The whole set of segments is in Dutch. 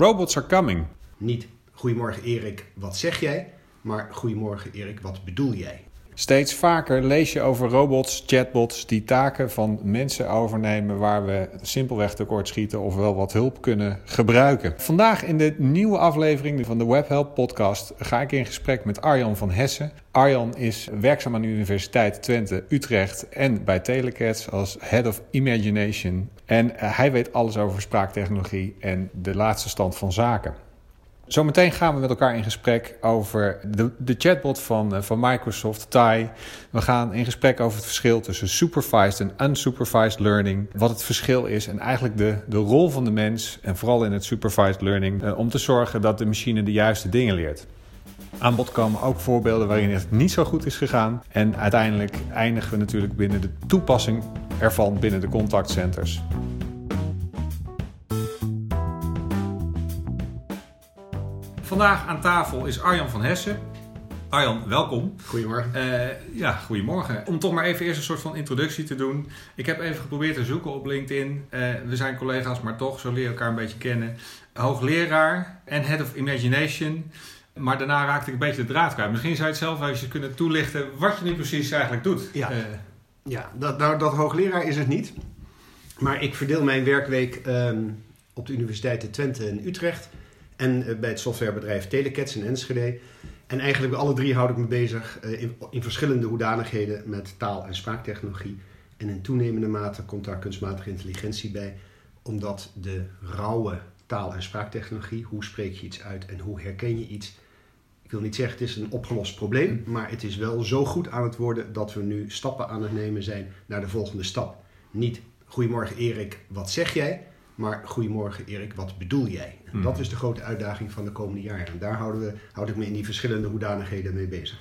Robots are coming. Niet goedemorgen Erik, wat zeg jij? Maar goedemorgen Erik, wat bedoel jij? Steeds vaker lees je over robots, chatbots die taken van mensen overnemen waar we simpelweg tekort schieten of wel wat hulp kunnen gebruiken. Vandaag in de nieuwe aflevering van de WebHelp podcast ga ik in gesprek met Arjan van Hessen. Arjan is werkzaam aan de Universiteit Twente, Utrecht en bij Telecats als Head of Imagination. En hij weet alles over spraaktechnologie en de laatste stand van zaken. Zometeen gaan we met elkaar in gesprek over de, de chatbot van, uh, van Microsoft, Tai. We gaan in gesprek over het verschil tussen supervised en unsupervised learning. Wat het verschil is en eigenlijk de, de rol van de mens, en vooral in het supervised learning, uh, om te zorgen dat de machine de juiste dingen leert. Aan bod komen ook voorbeelden waarin het niet zo goed is gegaan. En uiteindelijk eindigen we natuurlijk binnen de toepassing ervan binnen de contactcenters. Vandaag aan tafel is Arjan van Hessen. Arjan, welkom. Goedemorgen. Uh, ja, goedemorgen. Om toch maar even eerst een soort van introductie te doen. Ik heb even geprobeerd te zoeken op LinkedIn. Uh, we zijn collega's, maar toch, zo leer je elkaar een beetje kennen. Hoogleraar en Head of Imagination. Maar daarna raakte ik een beetje de draad kwijt. Misschien zou je het zelf even kunnen toelichten wat je nu precies eigenlijk doet. Ja, uh, ja dat, nou, dat hoogleraar is het niet. Maar ik verdeel mijn werkweek um, op de universiteiten Twente en Utrecht en eh, bij het softwarebedrijf Telecats in Enschede. En eigenlijk alle drie houd ik me bezig in, in, verschillende hoedanigheden met taal- en spraaktechnologie. En in toenemende mate komt daar kunstmatige intelligentie bij, omdat de rauwe taal- en spraaktechnologie, hoe spreek je iets uit en hoe herken je iets, ik wil niet zeggen het is een opgelost probleem, maar het is wel zo goed aan het worden dat we nu stappen aan het nemen zijn naar de volgende stap. Niet goedemorgen Erik, wat zeg jij? Maar goedemorgen Erik, wat bedoel jij? Hmm. Dat is de grote uitdaging van de komende jaren. En daar houden we, houd ik me in die verschillende hoedanigheden mee bezig.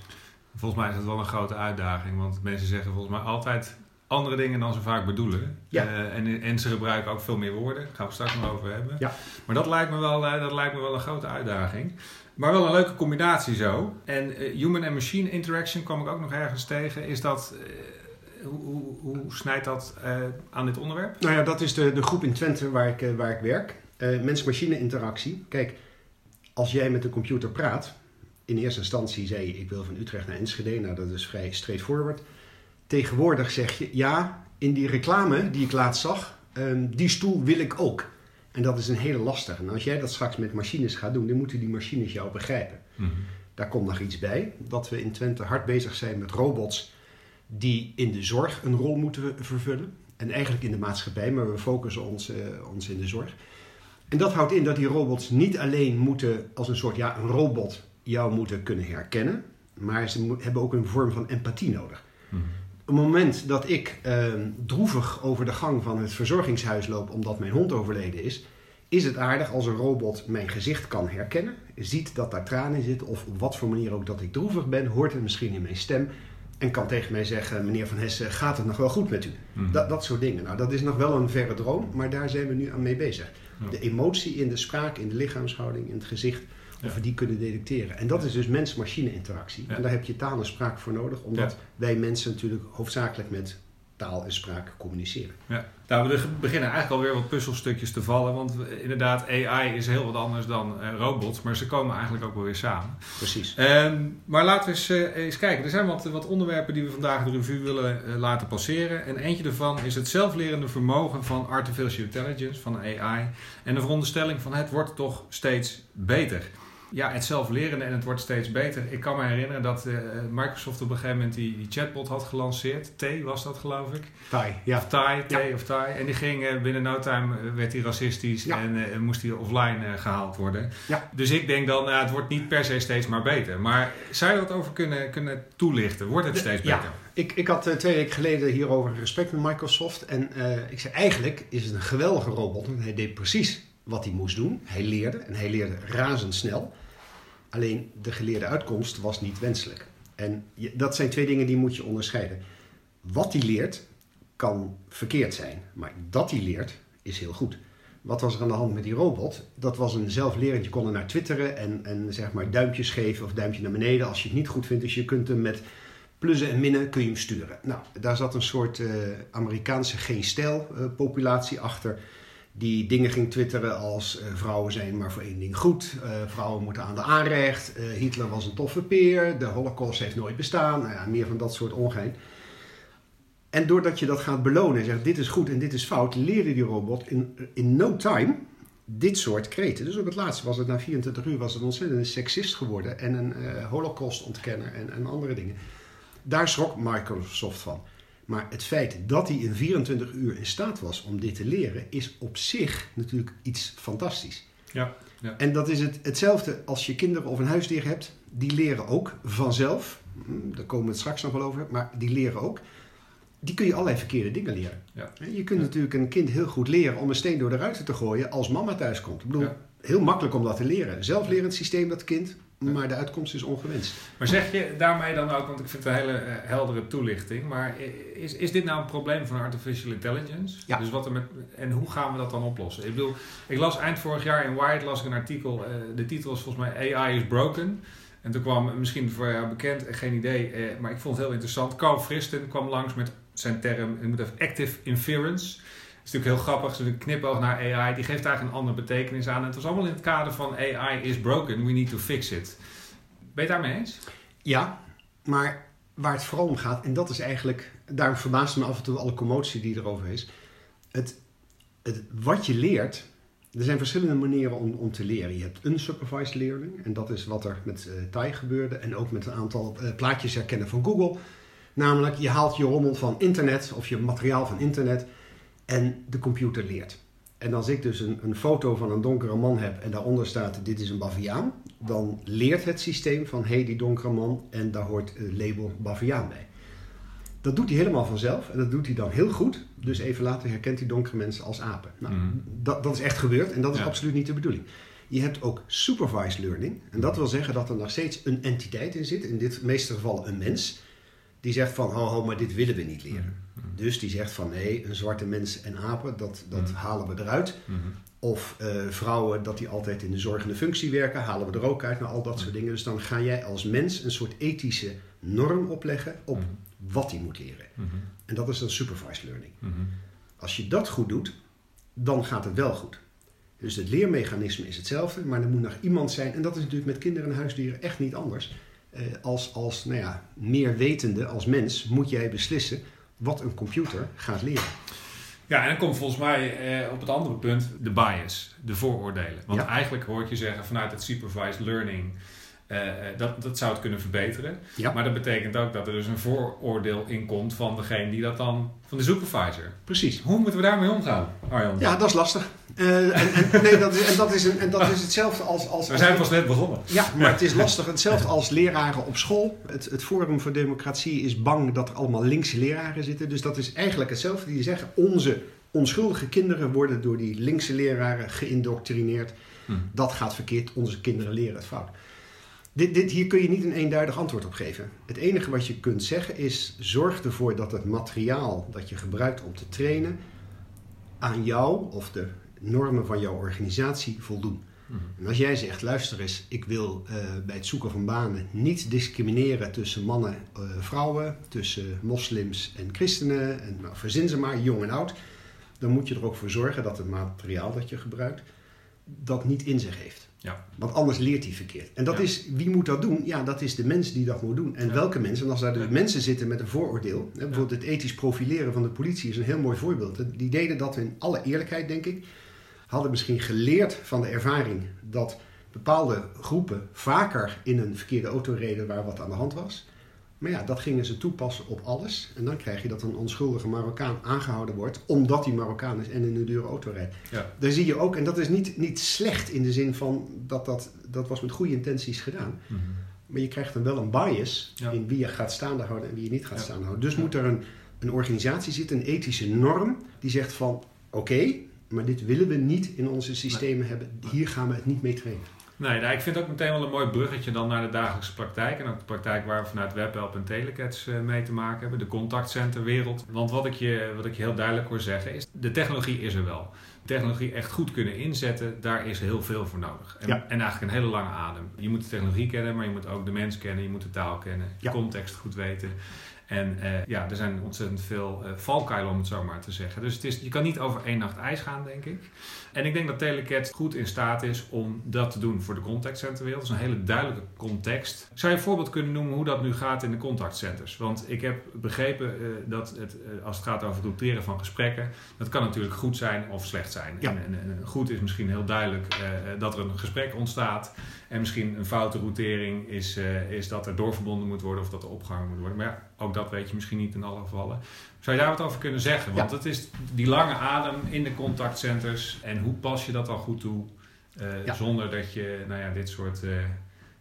Volgens mij is het wel een grote uitdaging, want mensen zeggen volgens mij altijd andere dingen dan ze vaak bedoelen. Ja. Uh, en, en ze gebruiken ook veel meer woorden. Daar gaan we straks nog over hebben. Ja. Maar dat lijkt, me wel, uh, dat lijkt me wel een grote uitdaging. Maar wel een leuke combinatie zo. En uh, human en machine interaction kwam ik ook nog ergens tegen. Is dat hoe, snijdt dat uh, aan dit onderwerp? Nou ja, dat is de, de groep in Twente waar ik, uh, waar ik werk. Uh, Mens-machine interactie. Kijk, als jij met de computer praat, in eerste instantie zei je ik wil van Utrecht naar Enschede. Nou, dat is vrij straightforward. Tegenwoordig zeg je ja, in die reclame die ik laatst zag, um, die stoel wil ik ook. En dat is een hele lastige. En als jij dat straks met machines gaat doen, dan moeten die machines jou begrijpen. Mm -hmm. Daar komt nog iets bij, dat we in Twente hard bezig zijn met robots die in de zorg een rol moeten vervullen. En eigenlijk in de maatschappij, maar we focussen ons, uh, ons in de zorg. En dat houdt in dat die robots niet alleen moeten als een soort ja, een robot jou moeten kunnen herkennen, maar ze hebben ook een vorm van empathie nodig. Mm -hmm. Op het moment dat ik uh, droevig over de gang van het verzorgingshuis loop omdat mijn hond overleden is, is het aardig als een robot mijn gezicht kan herkennen, ziet dat daar tranen in zitten of op wat voor manier ook dat ik droevig ben, hoort het misschien in mijn stem en kan tegen mij zeggen, meneer Van Hessen, gaat het nog wel goed met u? Mm. Dat, dat soort dingen. Nou, dat is nog wel een verre droom, maar daar zijn we nu aan mee bezig. Ja. De emotie in de spraak, in de lichaamshouding, in het gezicht, of ja. we die kunnen detecteren. En dat is dus mens-machine interactie. En daar heb je taal en spraak voor nodig, omdat wij mensen natuurlijk hoofdzakelijk met taal en spraak communiceren. Ja. Nou, we beginnen eigenlijk alweer wat puzzelstukjes te vallen. Want inderdaad, AI is heel wat anders dan uh, robots. Maar ze komen eigenlijk ook wel weer samen. Precies. Um, maar laten we eens, uh, eens, kijken. Er zijn wat, wat onderwerpen die we vandaag de revue willen uh, laten passeren. En eentje daarvan is het zelflerende vermogen van artificial intelligence, van AI. En de veronderstelling van het wordt toch steeds beter ja, het zelf leren en het wordt steeds beter. Ik kan me herinneren dat uh, Microsoft op een gegeven moment die, die chatbot had gelanceerd. T was dat geloof ik. Tai, ja. Of Tai, T ja. of Tai. En die ging uh, binnen no time uh, werd hij racistisch ja. en moest hij offline gehaald worden. Ja. Dus ik denk dan, het wordt niet per se steeds maar beter. Maar zou je dat over kunnen, kunnen toelichten? Wordt het steeds beter? Ja. Ik, ik had twee weken geleden hierover een gesprek met Microsoft. En ik zei, eigenlijk is het een geweldige robot. Want hij deed precies wat hij moest doen. Hij leerde en hij leerde razendsnel. Alleen de geleerde uitkomst was niet wenselijk. En dat zijn twee dingen die moet je onderscheiden. Wat hij leert kan verkeerd zijn, maar dat hij leert is heel goed. Wat was er aan de hand met die robot? Dat was een zelflerend. Je kon er naar twitteren en, en zeg maar duimpjes geven of duimpje naar beneden als je het niet goed vindt. Dus je kunt hem met plussen en minnen kun je hem sturen. Nou, daar zat een soort uh, Amerikaanse geen-stijl uh, populatie achter Die dingen ging twitteren als eh, vrouwen zijn maar voor één ding goed. eh, vrouwen moeten aan de aanrecht. eh, Hitler was een toffe peer. De holocaust heeft nooit bestaan. Nou ja, meer van dat soort ongein. En doordat je dat gaat belonen en zegt dit is goed en dit is fout, leerde die robot in, in no time dit soort kreten. Dus op het laatste was het na 24 uur was het ontzettend een seksist geworden en een holocaustontkenner en, en andere dingen. Daar schrok Microsoft van. Maar het feit dat hij in 24 uur in staat was om dit te leren, is op zich natuurlijk iets fantastisch. Ja, ja. En dat is het, hetzelfde als je kinderen of een huisdier hebt. Die leren ook vanzelf. Hm, Daar komen we het straks nog wel over. Maar die leren ook. Die kun je allerlei verkeerde dingen leren. Ja. Je kunt Ja. natuurlijk een kind heel goed leren om een steen door de ruiten te gooien als mama thuis komt. Ik bedoel, heel makkelijk om dat te leren. Zelflerend systeem dat kind, maar de uitkomst is ongewenst. Maar zeg je daarmee dan ook, want ik vind het een hele eh, heldere toelichting, maar is, is dit nou een probleem van artificial intelligence? Ja. Dus wat er met, en hoe gaan we dat dan oplossen? Ik bedoel, ik las eind vorig jaar in Wired las ik een artikel, eh, de titel was volgens mij AI is broken. En toen kwam, misschien voor jou bekend, eh, geen idee, maar ik vond het heel interessant. Carl Fristen kwam langs met zijn term, ik moet even active inference. Is natuurlijk heel grappig, een knipoog naar AI, die geeft eigenlijk een andere betekenis aan. Het was allemaal in het kader van AI is broken, we need to fix it. Ben je daarmee eens? Ja, maar waar het vooral om gaat, en dat is eigenlijk, daarom verbaast me af en toe alle commotie die erover is. Het, het, wat je leert, er zijn verschillende manieren om, om te leren. Je hebt unsupervised learning, en dat is wat er met TAI gebeurde, en ook met een aantal eh, plaatjes herkennen van Google. Namelijk, je haalt je rommel van internet of je materiaal van internet en de computer leert. En als ik dus een, een foto van een donkere man heb en daaronder staat dit is een baviaan, dan leert het systeem van hé hey, die donkere man en daar hoort het label baviaan bij. Dat doet hij helemaal vanzelf en dat doet hij dan heel goed. Dus even later herkent hij donkere mensen als apen. Nou, Mhm. dat, dat is echt gebeurd en dat is Ja. absoluut niet de bedoeling. Je hebt ook supervised learning. En dat wil zeggen dat er nog steeds een entiteit in zit. In dit meeste gevallen een mens. Die zegt van, ho, ho, maar dit willen we niet leren. Dus die zegt van, nee, een zwarte mens en apen, dat, dat Mhm. halen we eruit. Mhm. Of eh, vrouwen, dat die altijd in de zorgende functie werken, halen we er ook uit naar al dat soort dingen. Dus dan ga jij als mens een soort ethische norm opleggen op Mhm. wat hij moet leren. Mhm. En dat is dan supervised learning. Mhm. Als je dat goed doet, dan gaat het wel goed. Dus het leermechanisme is hetzelfde, maar er moet nog iemand zijn, en dat is natuurlijk met kinderen en huisdieren echt niet anders. Eh, als als nou ja, meer wetende, als mens, moet jij beslissen wat een computer gaat leren. Ja, en dan komt volgens mij eh, op het andere punt de bias, de vooroordelen. Want Ja. eigenlijk hoor ik je zeggen vanuit het supervised learning, eh, eh, dat, dat zou het kunnen verbeteren. Ja. Maar dat betekent ook dat er dus een vooroordeel in komt van degene die dat dan, van de supervisor. Precies. Hoe moeten we daarmee omgaan, Arjan? Ja, dat is lastig. Eh, en, en, nee, dat is, en, dat is een, en dat is hetzelfde als... als We zijn pas net begonnen. Ja, maar het is lastig. Hetzelfde als leraren op school. Het, het Forum voor Democratie is bang dat er allemaal linkse leraren zitten. Dus dat is eigenlijk hetzelfde. Die zeggen, onze onschuldige kinderen worden door die linkse leraren geïndoctrineerd. Hm. Dat gaat verkeerd, onze kinderen leren het fout. Dit, dit, hier kun je niet een eenduidig antwoord op geven. Het enige wat je kunt zeggen is: zorg ervoor dat het materiaal dat je gebruikt om te trainen aan jou of de normen van jouw organisatie voldoen. Mhm. En als jij zegt: luister eens, ik wil eh, bij het zoeken van banen niet discrimineren tussen mannen en vrouwen, tussen moslims en christenen, en nou, verzin ze maar, jong en oud, dan moet je er ook voor zorgen dat het materiaal dat je gebruikt dat niet in zich heeft. Ja. Want anders leert hij verkeerd. En dat Ja. is, wie moet dat doen? Ja, dat is de mens die dat moet doen. En Ja. welke mensen? En als daar de mensen zitten met een vooroordeel. Hè, bijvoorbeeld het ethisch profileren van de politie is een heel mooi voorbeeld. Die deden dat in alle eerlijkheid, denk ik. Hadden misschien geleerd van de ervaring dat bepaalde groepen vaker in een verkeerde auto reden waar wat aan de hand was. Maar ja, dat gingen ze toepassen op alles. En dan krijg je dat een onschuldige Marokkaan aangehouden wordt, omdat hij Marokkaan is en in een dure auto rijdt. Ja. Daar zie je ook, en dat is niet, niet slecht in de zin van dat, dat dat was met goede intenties gedaan. Mhm. Maar je krijgt dan wel een bias Ja. in wie je gaat staande houden en wie je niet gaat Ja. staande houden. Dus moet er een, een organisatie zitten, een ethische norm, die zegt van oké, maar dit willen we niet in onze systemen hebben. Hier gaan we het niet mee trainen. Nee, nou, ik vind ook meteen wel een mooi bruggetje dan naar de dagelijkse praktijk. En ook de praktijk waar we vanuit WebHelp en Telecats eh, mee te maken hebben. De contactcenterwereld. Want wat ik, je, wat ik je heel duidelijk hoor zeggen is, de technologie is er wel. Technologie echt goed kunnen inzetten, daar is heel veel voor nodig. En, Ja. en eigenlijk een hele lange adem. Je moet de technologie kennen, maar je moet ook de mens kennen. Je moet de taal kennen, de Ja. context goed weten. En uh, ja, er zijn ontzettend veel uh, valkuilen om het zo maar te zeggen. Dus het is, je kan niet over één nacht ijs gaan, denk ik. En ik denk dat Telecat goed in staat is om dat te doen voor de contactcenterwereld. Dat is een hele duidelijke context. Zou je een voorbeeld kunnen noemen hoe dat nu gaat in de contactcenters? Want ik heb begrepen uh, dat het, als het gaat over het routeren van gesprekken, dat kan natuurlijk goed zijn of slecht zijn. Ja. En, en, en, goed is misschien heel duidelijk dat er een gesprek ontstaat. En misschien een foute routering is, is dat er doorverbonden moet worden of dat er opgehangen moet worden. Maar ja, ook dat weet je misschien niet in alle gevallen. Zou je daar wat over kunnen zeggen? Want Ja. het is die lange adem in de contactcenters. En hoe pas je dat dan goed toe? eh, Ja. Zonder dat je nou ja, dit soort... eh,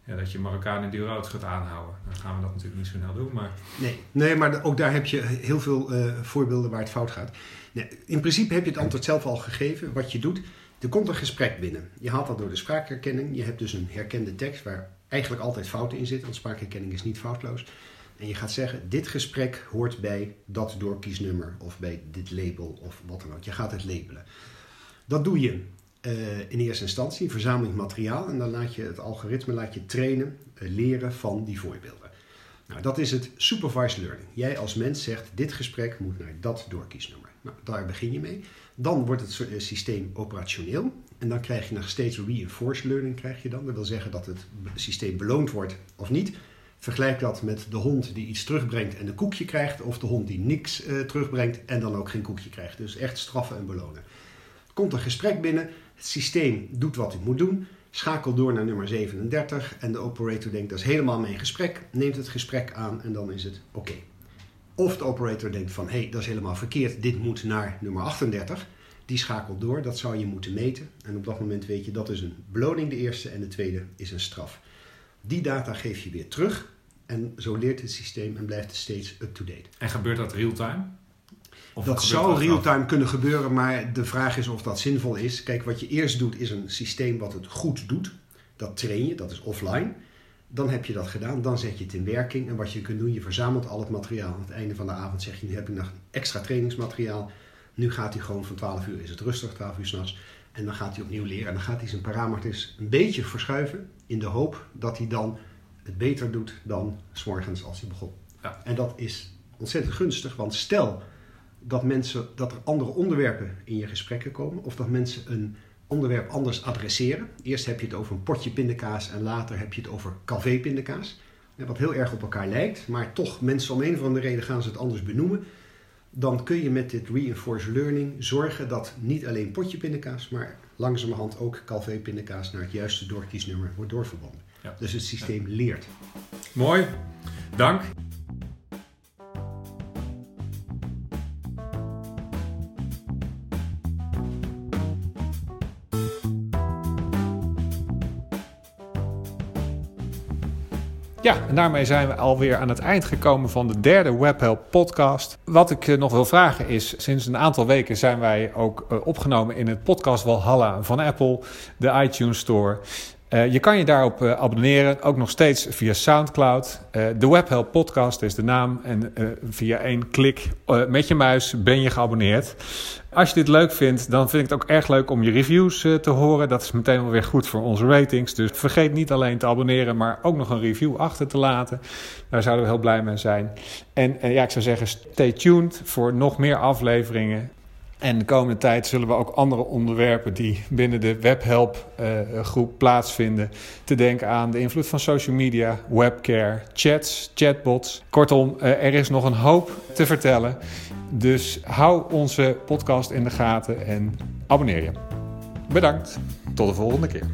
ja, dat je Marokkaan in Durout gaat aanhouden. Dan gaan we dat natuurlijk niet zo snel doen. Maar Nee, nee maar ook daar heb je heel veel eh, voorbeelden waar het fout gaat. Nee, in principe heb je het antwoord zelf al gegeven. Wat je doet, er komt een gesprek binnen. Je haalt dat door de spraakherkenning. Je hebt dus een herkende tekst waar eigenlijk altijd fouten in zitten. Want spraakherkenning is niet foutloos. En je gaat zeggen, dit gesprek hoort bij dat doorkiesnummer of bij dit label of wat dan ook. Je gaat het labelen. Dat doe je eh, in eerste instantie, verzameling materiaal. En dan laat je het algoritme laat je trainen, eh, leren van die voorbeelden. Nou, dat is het supervised learning. Jij als mens zegt, dit gesprek moet naar dat doorkiesnummer. Nou, daar begin je mee. Dan wordt het eh, systeem operationeel. En dan krijg je nog steeds reinforced learning. Krijg je dan. Dat wil zeggen dat het systeem beloond wordt of niet. Vergelijk dat met de hond die iets terugbrengt en een koekje krijgt. Of de hond die niks eh, terugbrengt en dan ook geen koekje krijgt. Dus echt straffen en belonen. Komt een gesprek binnen. Het systeem doet wat het moet doen. Schakelt door naar nummer 37. En de operator denkt dat is helemaal mijn gesprek. Neemt het gesprek aan en dan is het oké. Of de operator denkt van hé, hey, dat is helemaal verkeerd. Dit moet naar nummer 38. Die schakelt door. Dat zou je moeten meten. En op dat moment weet je dat is een beloning de eerste en de tweede is een straf. Die data geef je weer terug. En zo leert het systeem en blijft het steeds up-to-date. En gebeurt dat real-time? Dat zou real-time kunnen gebeuren, maar de vraag is of dat zinvol is. Kijk, wat je eerst doet is een systeem wat het goed doet. Dat train je, dat is offline. Dan heb je dat gedaan, dan zet je het in werking. En wat je kunt doen, je verzamelt al het materiaal. Aan het einde van de avond zeg je, nu heb ik nog extra trainingsmateriaal. Nu gaat hij gewoon van 12 uur, is het rustig, 12 uur s'nachts. En dan gaat hij opnieuw leren. En dan gaat hij zijn parameters een beetje verschuiven. In de hoop dat hij dan het beter doet dan s'morgens als hij begon. Ja. En dat is ontzettend gunstig, want stel dat, mensen, dat er andere onderwerpen in je gesprekken komen, of dat mensen een onderwerp anders adresseren. Eerst heb je het over een potje pindakaas en later heb je het over calvé pindakaas. Wat heel erg op elkaar lijkt, maar toch mensen om een of andere reden gaan ze het anders benoemen. Dan kun je met dit reinforced learning zorgen dat niet alleen potje pindakaas, maar langzamerhand ook calvé pindakaas naar het juiste doorkiesnummer wordt doorverbonden. Ja. Dus het systeem leert. Mooi. Dank. Ja, en daarmee zijn we alweer aan het eind gekomen van de derde WebHelp podcast. Wat ik eh, nog wil vragen is, sinds een aantal weken zijn wij ook eh, opgenomen in het podcast Walhalla van Apple, de iTunes Store. Eh, je kan je daarop eh, abonneren, ook nog steeds via SoundCloud. Eh, de WebHelp podcast is de naam en via één klik met je muis ben je geabonneerd. Als je dit leuk vindt, dan vind ik het ook erg leuk om je reviews te horen. Dat is meteen wel weer goed voor onze ratings. Dus vergeet niet alleen te abonneren, maar ook nog een review achter te laten. Daar zouden we heel blij mee zijn. En ja, ik zou zeggen, stay tuned voor nog meer afleveringen. En de komende tijd zullen we ook andere onderwerpen die binnen de webhelp eh, groep plaatsvinden. Te denken aan de invloed van social media, webcare, chats, chatbots. Kortom, eh, er is nog een hoop te vertellen. Dus hou onze podcast in de gaten en abonneer je. Bedankt. Tot de volgende keer.